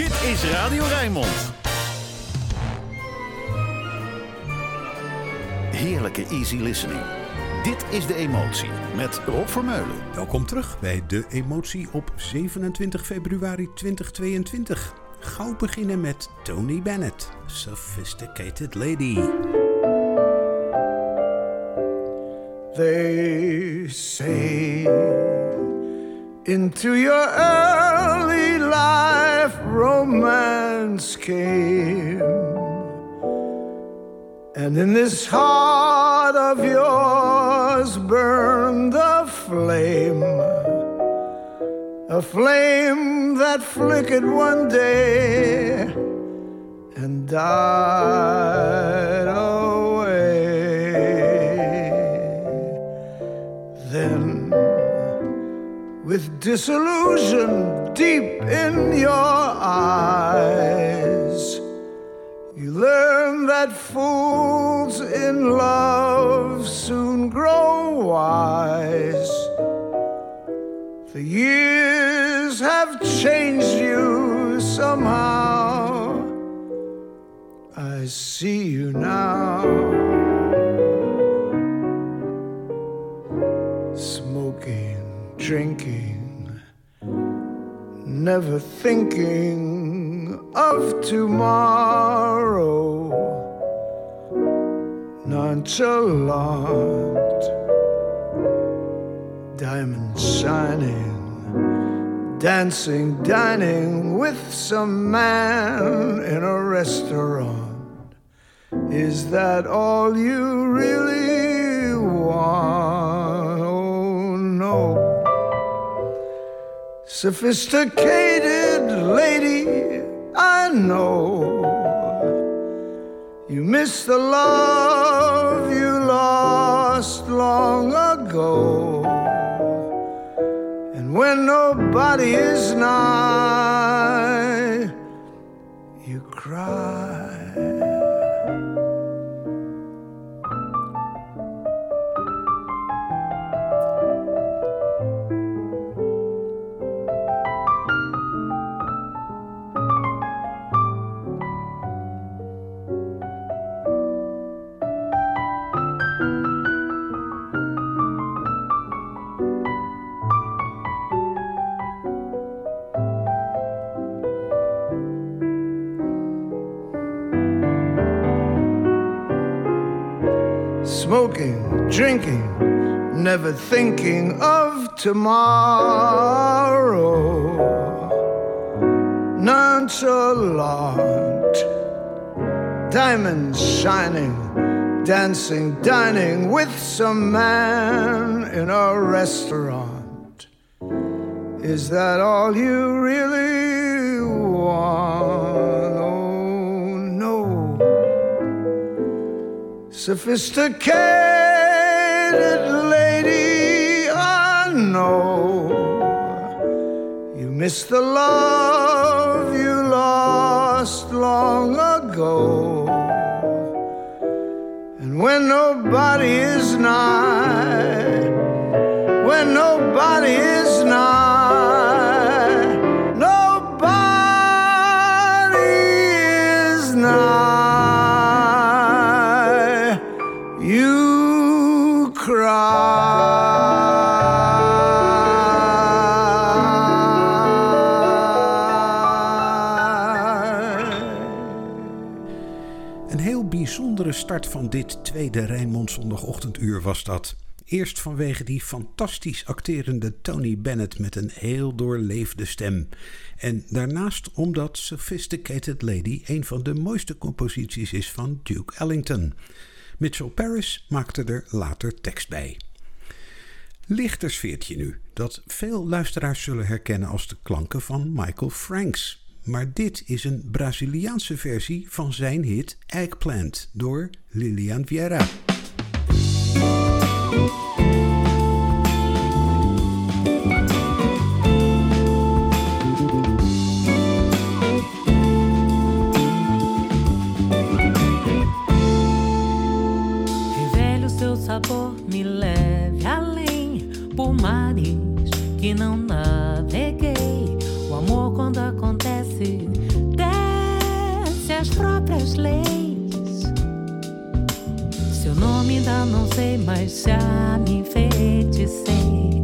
Dit is Radio Rijnmond. Heerlijke easy listening. Dit is De Emotie met Rob Vermeulen. Welkom terug bij De Emotie op 27 februari 2022. Gauw beginnen met Tony Bennett, Sophisticated Lady. They say into your early life romance came. And in this heart of yours burned a flame. A flame that flickered one day and died away. Then, with disillusion deep in your eyes, you learn that fools in love soon grow wise. The years have changed you somehow. I see you now. Smoking, drinking, never thinking of tomorrow. Nonchalant, diamonds shining, dancing, dining with some man in a restaurant. Is that all you really want? Sophisticated lady, I know you miss the love you lost long ago. And when nobody is nigh, you cry. Smoking, drinking, never thinking of tomorrow. Nonchalant, diamonds shining, dancing, dining with some man in a restaurant. Is that all you really sophisticated lady, I know you miss the love you lost long ago. And when nobody is nigh, when nobody is van dit tweede Rijnmond zondagochtenduur was dat. Eerst vanwege die fantastisch acterende Tony Bennett met een heel doorleefde stem. En daarnaast omdat Sophisticated Lady een van de mooiste composities is van Duke Ellington. Mitchell Paris maakte er later tekst bij. Lichter sfeertje nu, dat veel luisteraars zullen herkennen als de klanken van Michael Franks. Maar dit is een Braziliaanse versie van zijn hit Eggplant door Lilian Vieira. Seu nome ainda não sei, mas já me enfeiticei.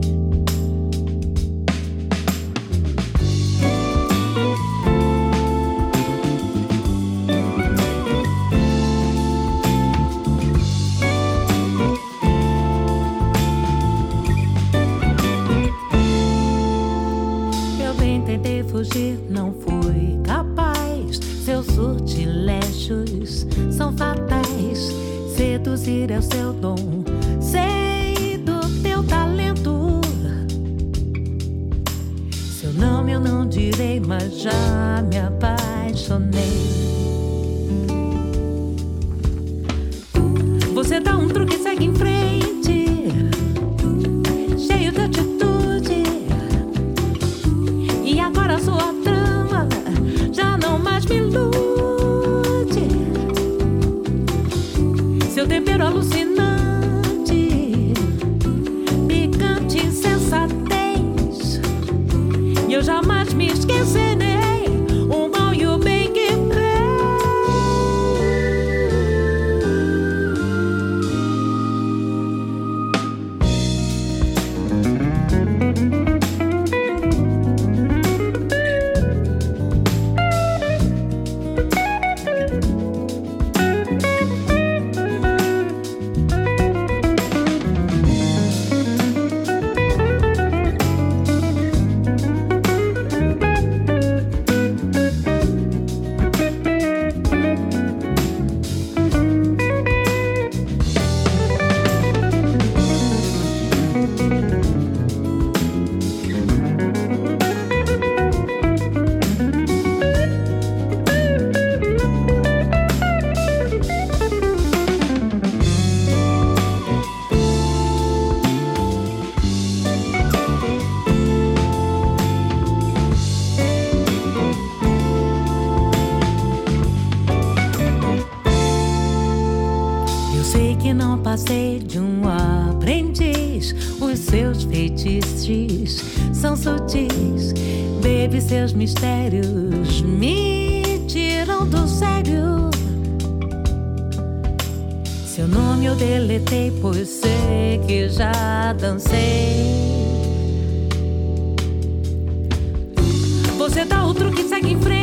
Seduzir é o seu dom. Que passei de um aprendiz. Os seus feitiços são sutis. Baby, seus mistérios me tiram do sério. Seu nome eu deletei, pois sei que já dancei. Você dá o truque e segue em frente.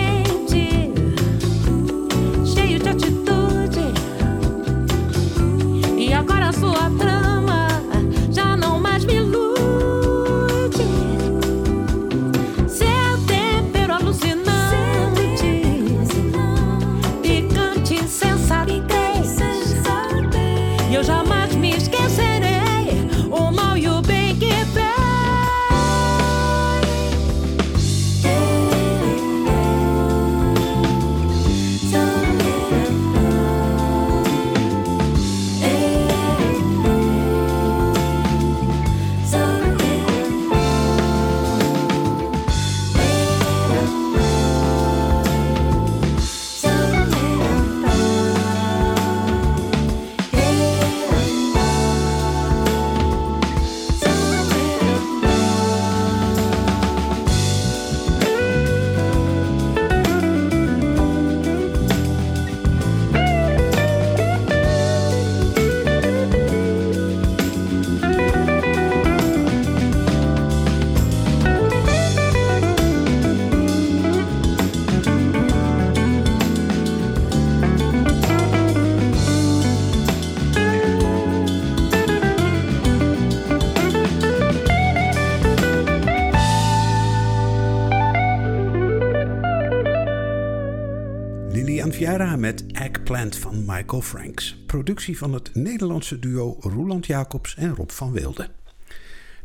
Van Michael Franks. Productie van het Nederlandse duo Roeland Jacobs en Rob van Wilde.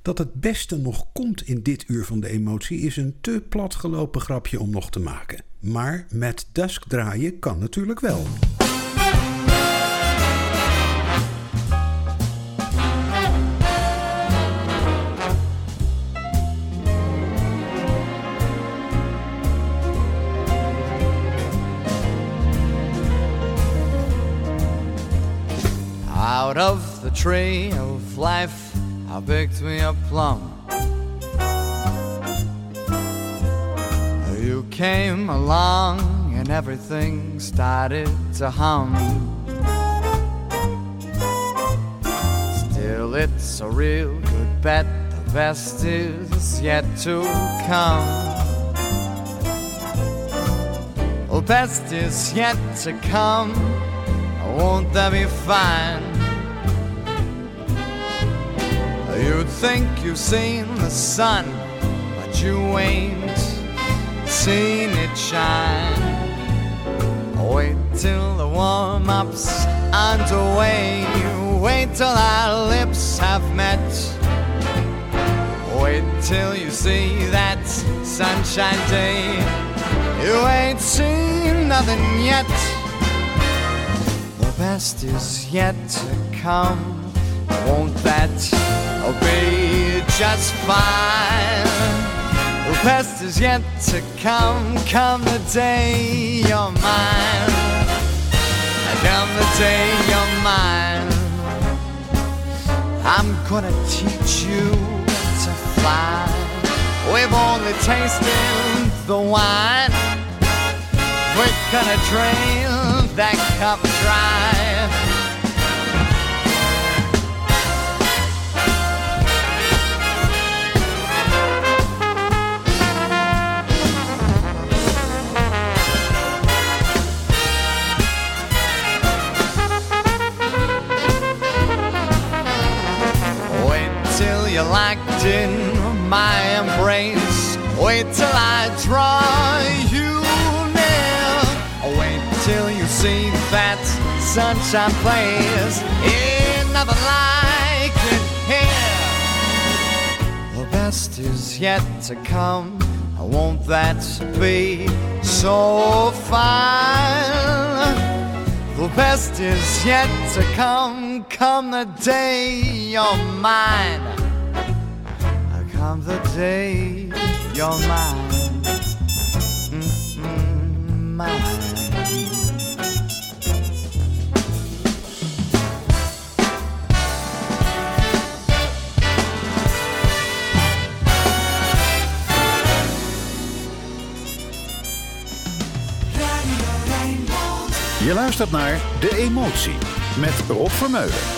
Dat het beste nog komt in dit uur van de emotie is een te platgelopen grapje om nog te maken. Maar met Dusk draaien kan natuurlijk wel. Out of the tree of life, I picked me a plum. You came along and everything started to hum. Still, it's a real good bet, the best is yet to come. The best is yet to come, won't that be fine? You think you've seen the sun, but you ain't seen it shine. Wait till the warm up's underway. Wait till our lips have met. Wait till you see that sunshine day. You ain't seen nothing yet. The best is yet to come. Won't that be just fine? The best is yet to come. Come the day you're mine. Come the day you're mine. I'm gonna teach you to fly. We've only tasted the wine. We're gonna drain that cup dry. You're locked in my embrace. Wait till I draw you near. Wait till you see that sunshine place. Ain't nothing like it here. The best is yet to come. Won't that be so fine? The best is yet to come. Come the day you're mine. The day you're mine. Mm-mm, mine. Je luistert naar De Emotie met Rob Vermeulen.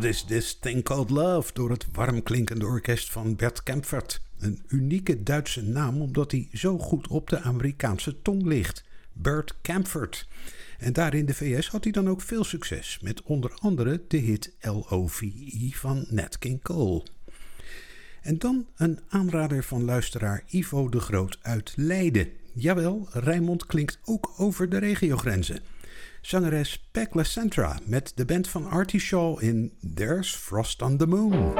What is this thing called love? door het warm klinkende orkest van Bert Kempfert. Een unieke Duitse naam omdat hij zo goed op de Amerikaanse tong ligt. Bert Kempfert. En daar in de VS had hij dan ook veel succes met onder andere de hit 'Love' van Nat King Cole. En dan een aanrader van luisteraar Ivo de Groot uit Leiden. Jawel, Rijmond klinkt ook over de regiogrenzen zangeres Peg Lacentra met de band van Artie Shaw in There's Frost on the Moon.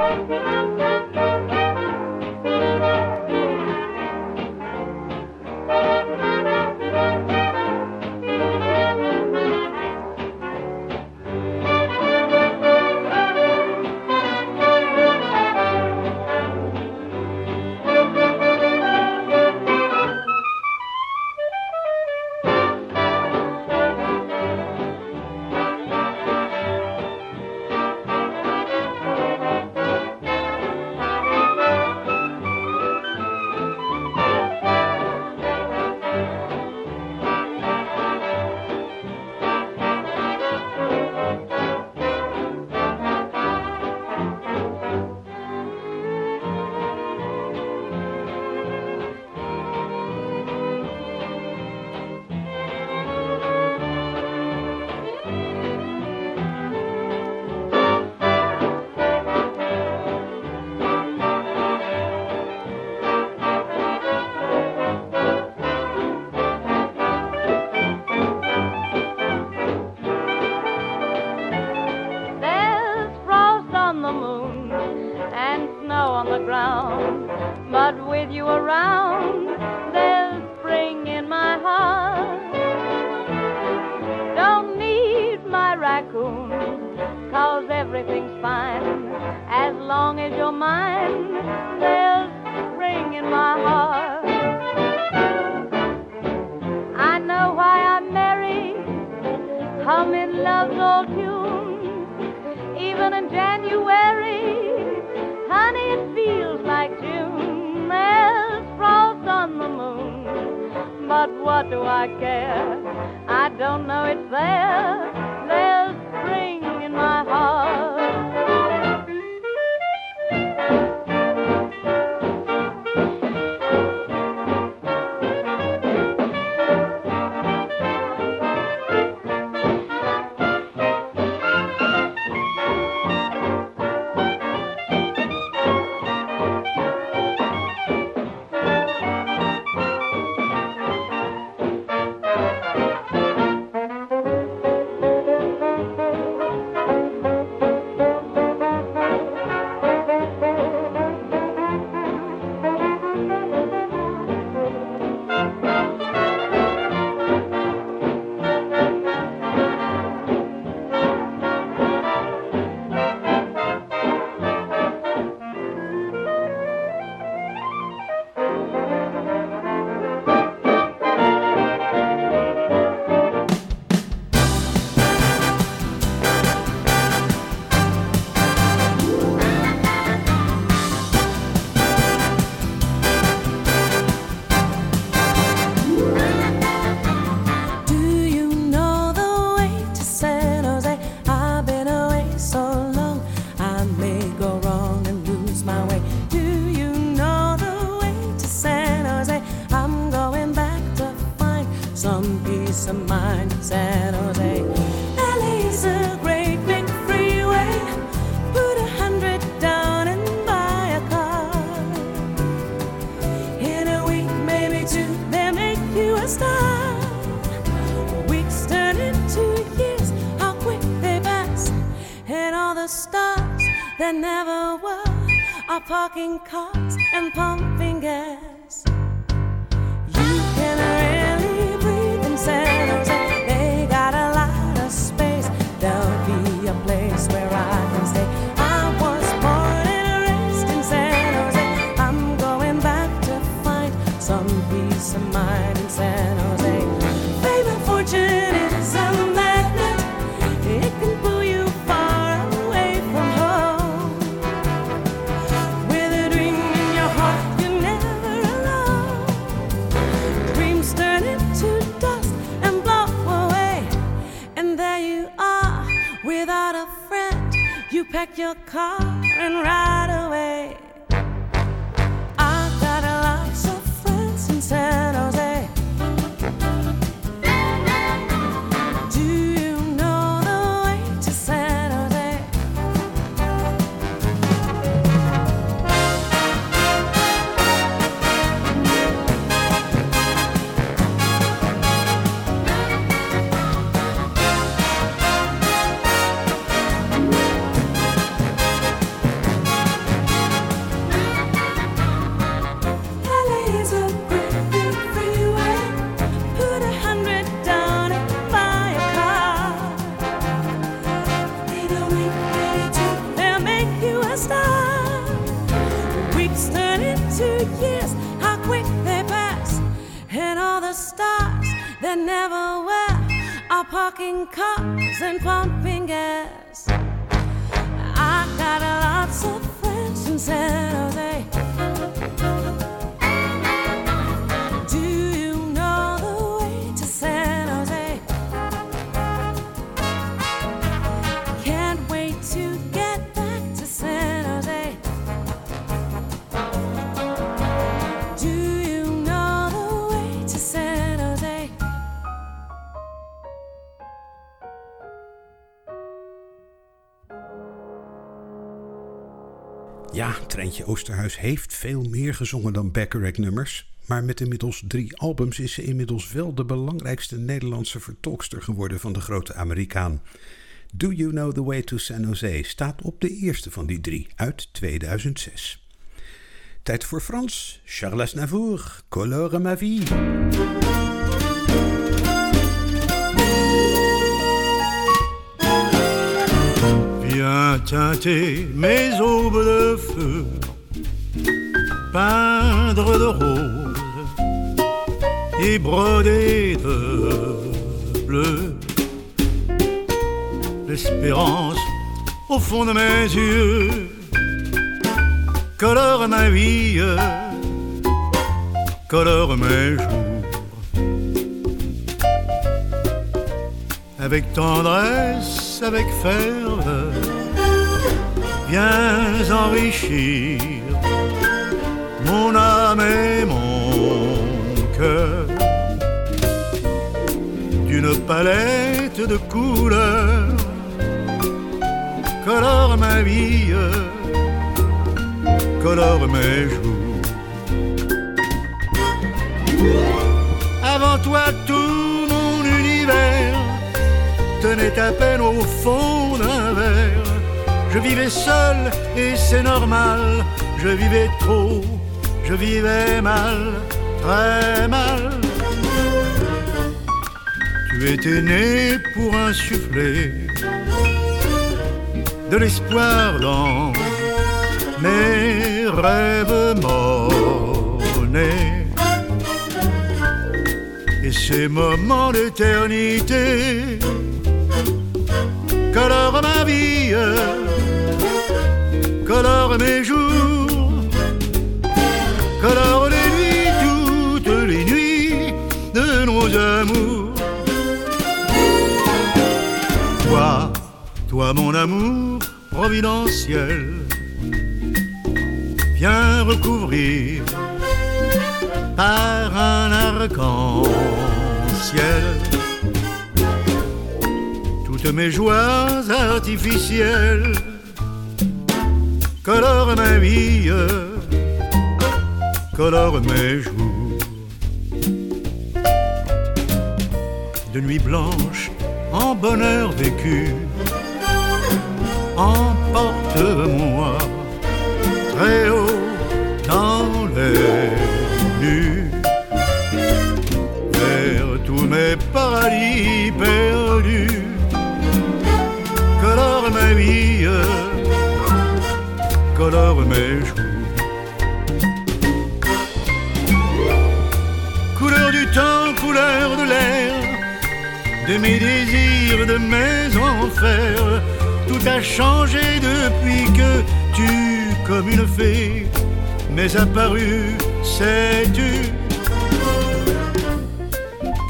rocking car. Ja, Treintje Oosterhuis heeft veel meer gezongen dan Bacharach-nummers. Maar met inmiddels drie albums is ze inmiddels wel de belangrijkste Nederlandse vertolkster geworden van de grote Amerikaan. Do You Know The Way To San Jose staat op de eerste van die drie uit 2006. Tijd voor Frans. Charles Navour, Colore ma vie. Viens teinter mes aubes de feu, peindre de rose et broder de bleu. L'espérance au fond de mes yeux colore ma vie, colore mes jours. Avec tendresse, avec ferveur, viens enrichir mon âme et mon cœur d'une palette de couleurs. Colore ma vie, colore mes jours. Avant toi, tout mon univers tenait à peine au fond d'un verre. Je vivais seul et c'est normal. Je vivais trop, je vivais mal, très mal. Tu étais né pour insuffler de l'espoir dans mes rêves morts-nés. Et ces moments d'éternité colore ma vie, colore mes jours, colore les nuits, toutes les nuits de nos amours. Toi, toi mon amour providentiel, viens recouvrir par un arc-en-ciel toutes mes joies artificielles colore ma vie, colore mes jours. De nuit blanche en bonheur vécu, emporte-moi très haut Couleur du temps, couleur de l'air, de mes désirs, de mes enfers, tout a changé depuis que tu, comme une fée, m'es apparu, sais-tu?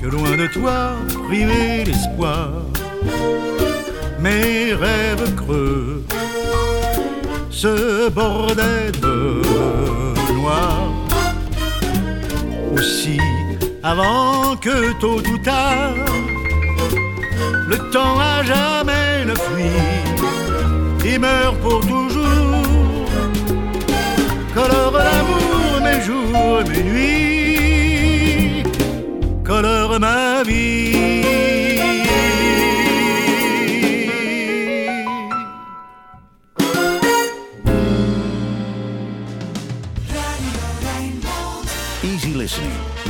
Que loin de toi, privé d'espoir, mes rêves creux bordaient de noir. Aussi, avant que tôt ou tard, le temps à jamais ne fuit, il meurt pour toujours. Colore l'amour mes jours, mes nuits, colore ma vie.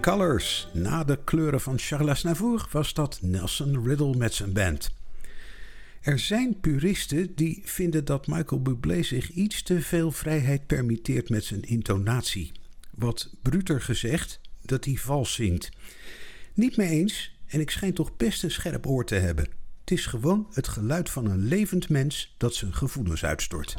Colors. Na de kleuren van Charles Aznavour was dat Nelson Riddle met zijn band. Er zijn puristen die vinden dat Michael Bublé zich iets te veel vrijheid permitteert met zijn intonatie. Wat bruter gezegd, dat hij vals zingt. Niet mee eens, en ik schijn toch best een scherp oor te hebben. Het is gewoon het geluid van een levend mens dat zijn gevoelens uitstort.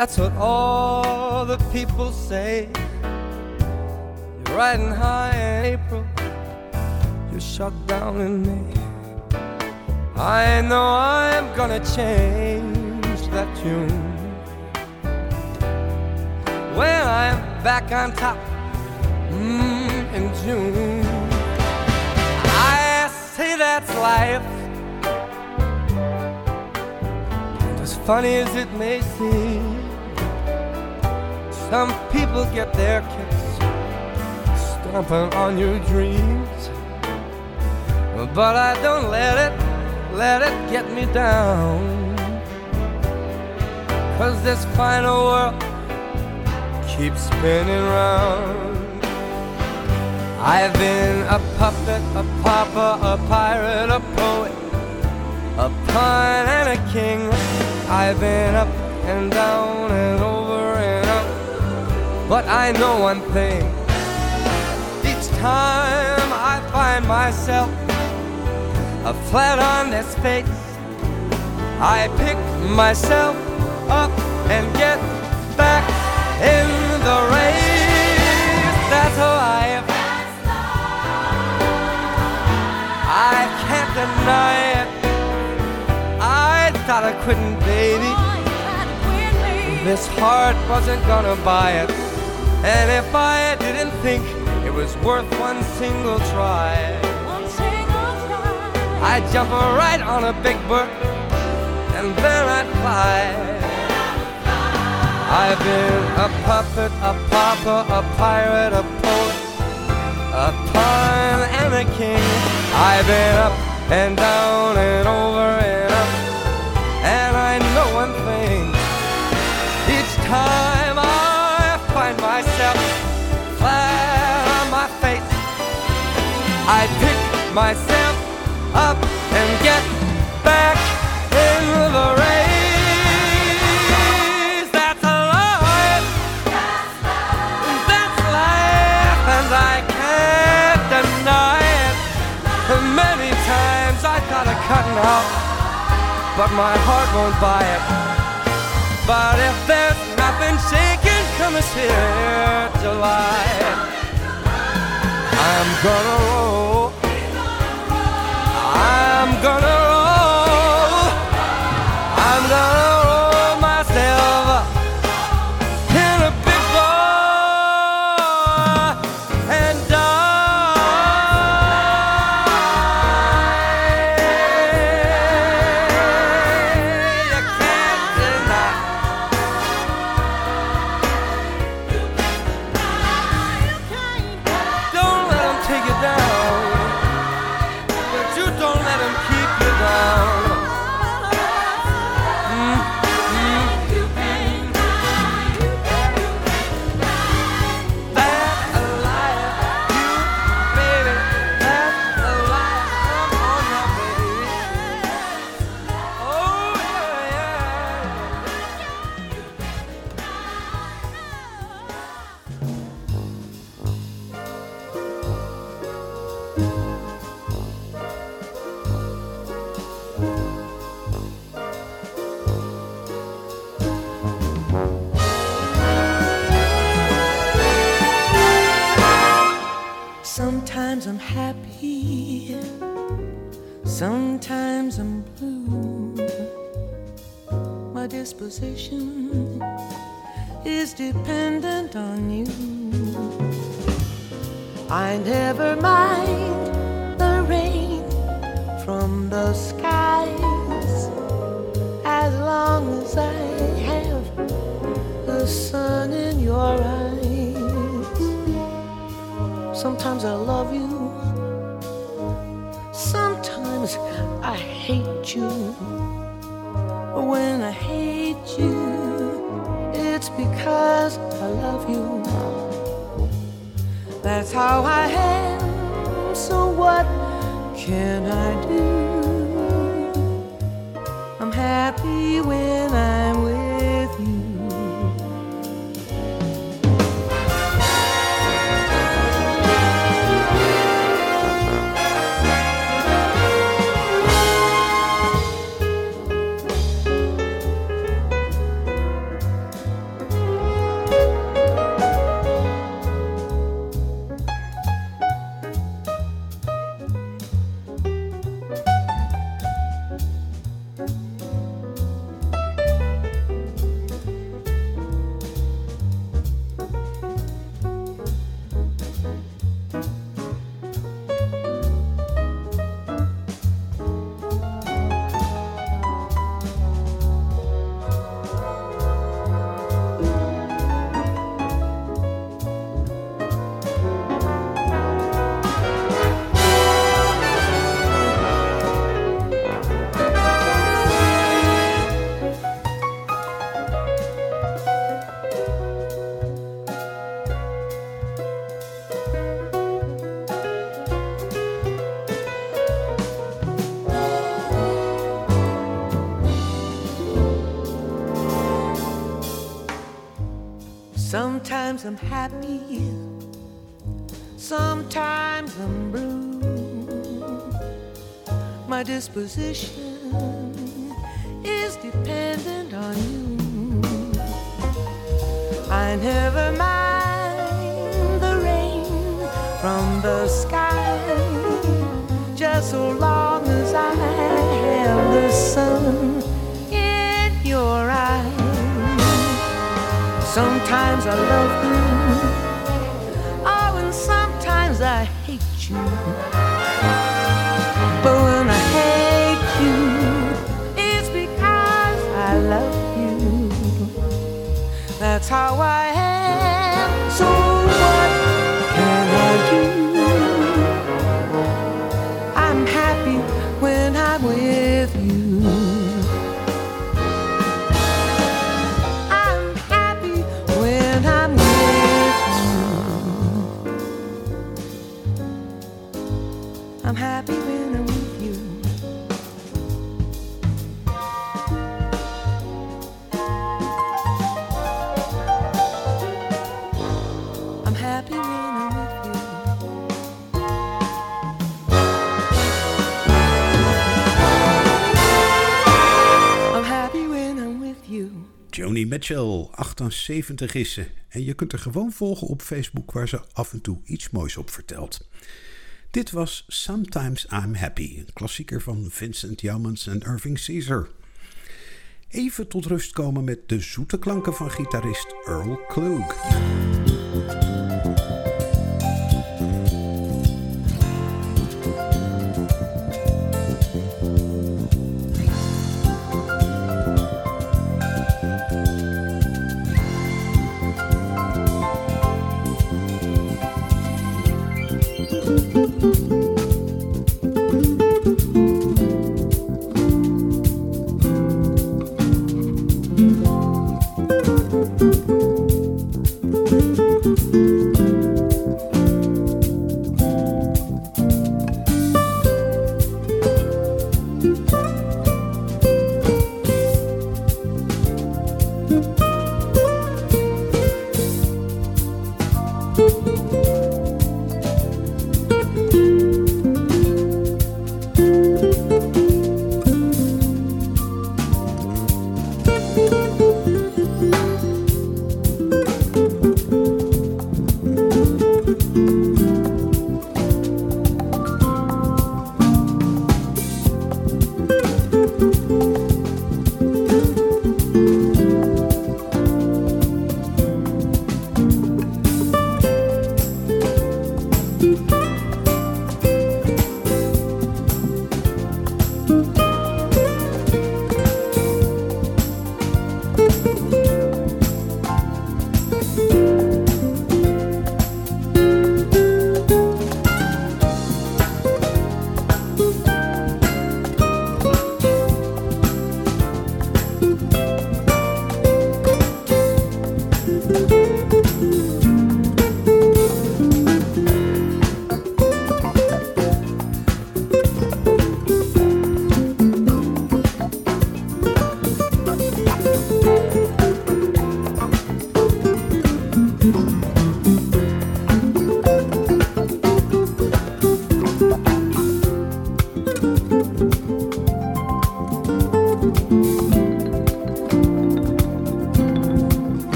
That's what all the people say. You're riding high in April, you're shut down in May. I know I'm gonna change that tune. When I'm back on top mm, in June, I say that's life. And as funny as it may seem, some people get their kicks stomping on your dreams. But I don't let it, let it get me down. Cause this final world keeps spinning round. I've been a puppet, a pauper, a pirate, a poet, a pawn and a king. I've been up and down and over. But I know one thing. Each time I find myself a flat on this face, I pick myself up and get back in the race. That's how I am. I can't deny it. I thought I couldn't, baby. This heart wasn't gonna buy it. And if I didn't think it was worth one single try, I'd jump right on a big bird and then I'd fly. I've been a puppet, a pauper, a pirate, a poet, a pawn and a king. I've been up and down and over and I pick myself up and get back in the race. That's life. That's life, and I can't deny it. Many times I thought of cutting out, but my heart won't buy it. But if there's nothing shaking come this here July, I'm gonna roll. I'm gonna Sometimes I'm happy, sometimes I'm blue. My disposition is dependent on you. I never mind the rain from the sky, just so long as I have the sun Sometimes I love you, oh, and sometimes I hate you. But when I hate you, it's because I love you. That's how I Mitchell, 78 is ze. En je kunt haar gewoon volgen op Facebook waar ze af en toe iets moois op vertelt. Dit was Sometimes I'm Happy, een klassieker van Vincent Youmans en Irving Caesar. Even tot rust komen met de zoete klanken van gitarist Earl Klug.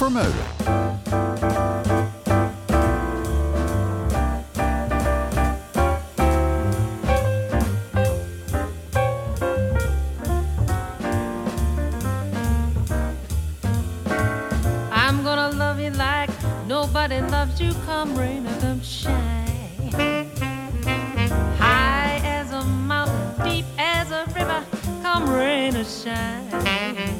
Vermeulen. I'm gonna love you like nobody loves you, come rain or come shine. High as a mountain, deep as a river, come rain or shine.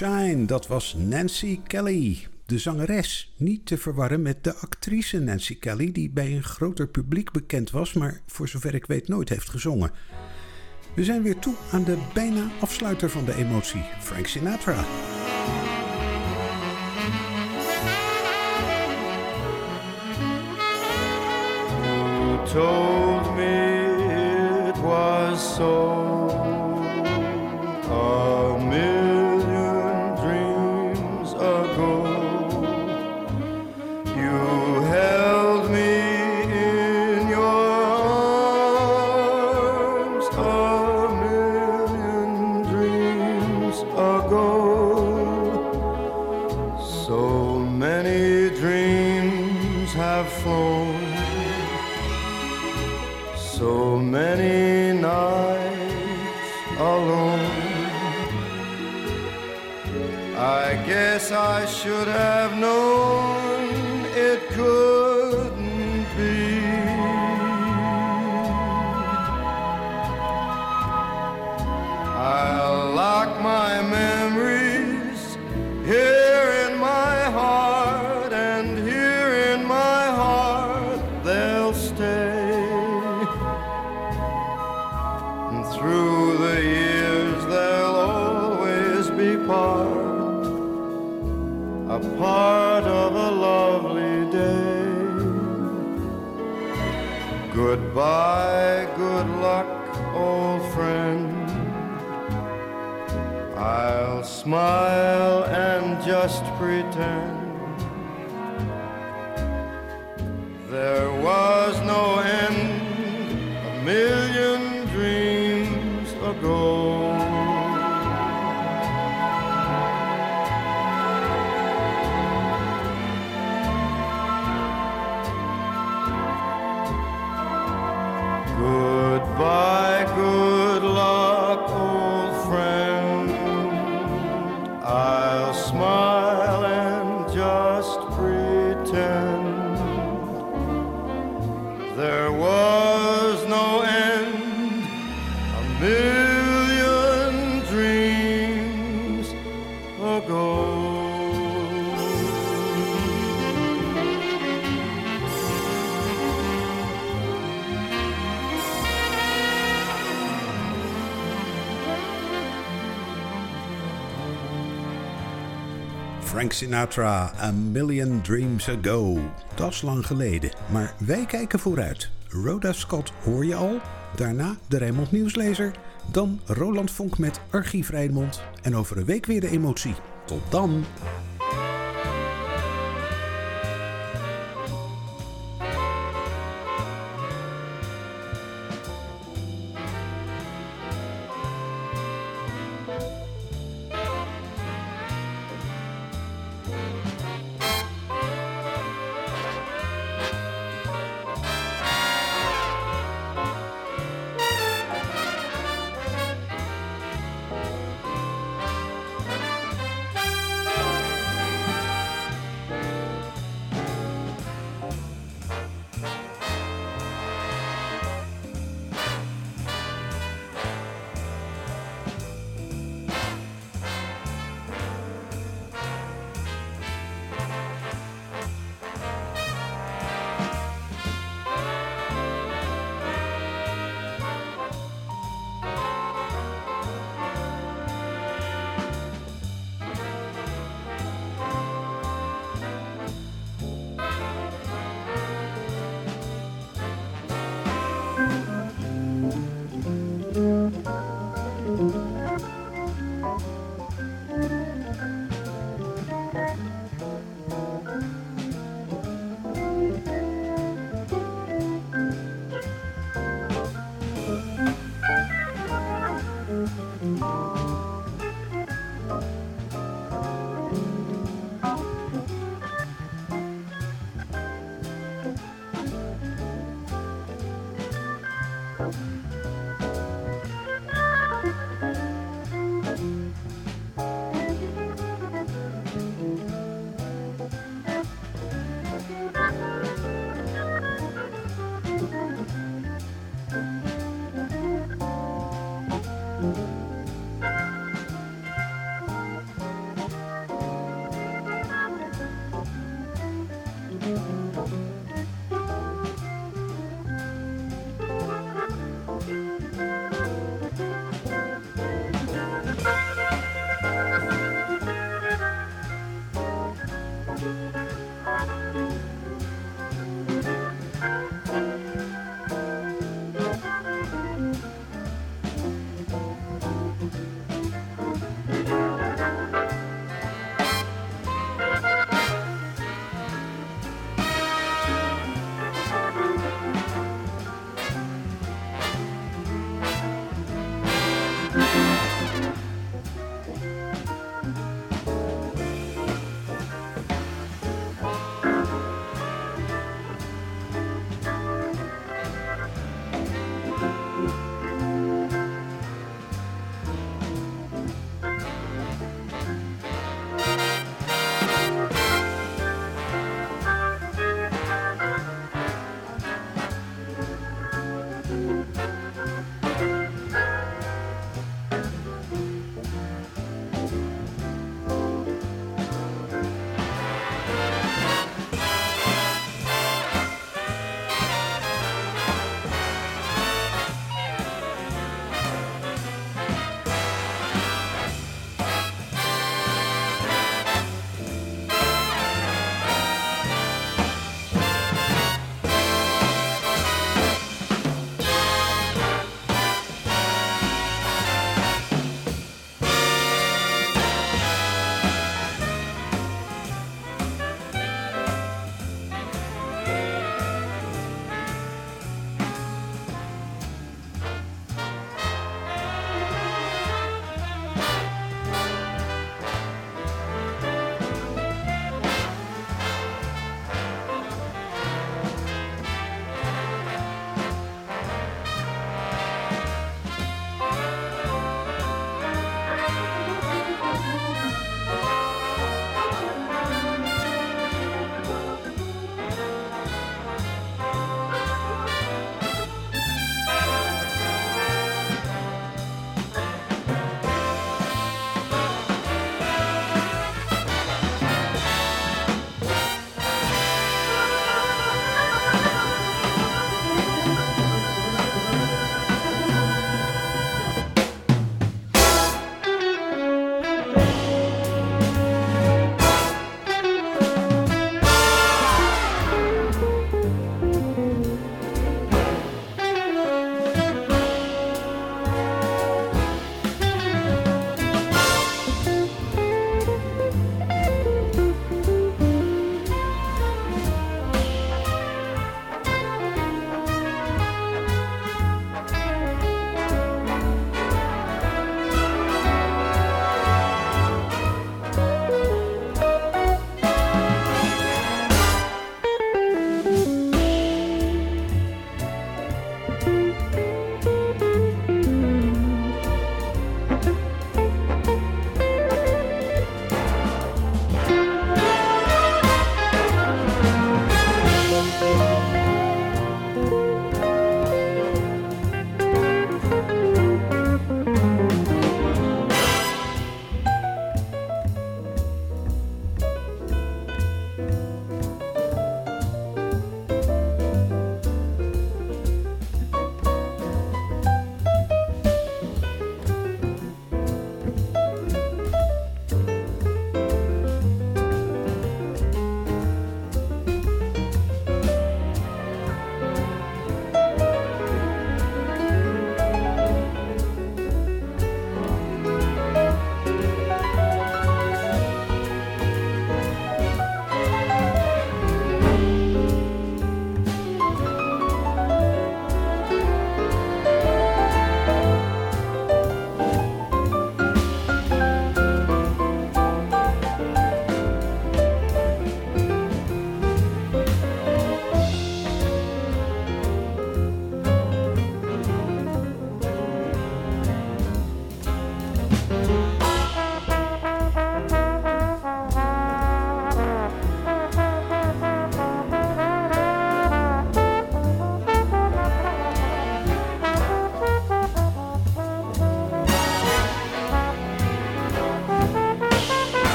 Dat was Nancy Kelly. De zangeres, niet te verwarren met de actrice Nancy Kelly, die bij een groter publiek bekend was, maar voor zover ik weet nooit heeft gezongen. We zijn weer toe aan de bijna afsluiter van de emotie, Frank Sinatra. Told me it was so should have known. Smile and just pretend million dreams ago. Frank Sinatra, A Million Dreams Ago. Dat is lang geleden, maar wij kijken vooruit. Rhoda Scott hoor je al, daarna de Rijnmond Nieuwslezer, dan Roland Vonk met Archief Rijnmond en over een week weer de emotie. Tot dan!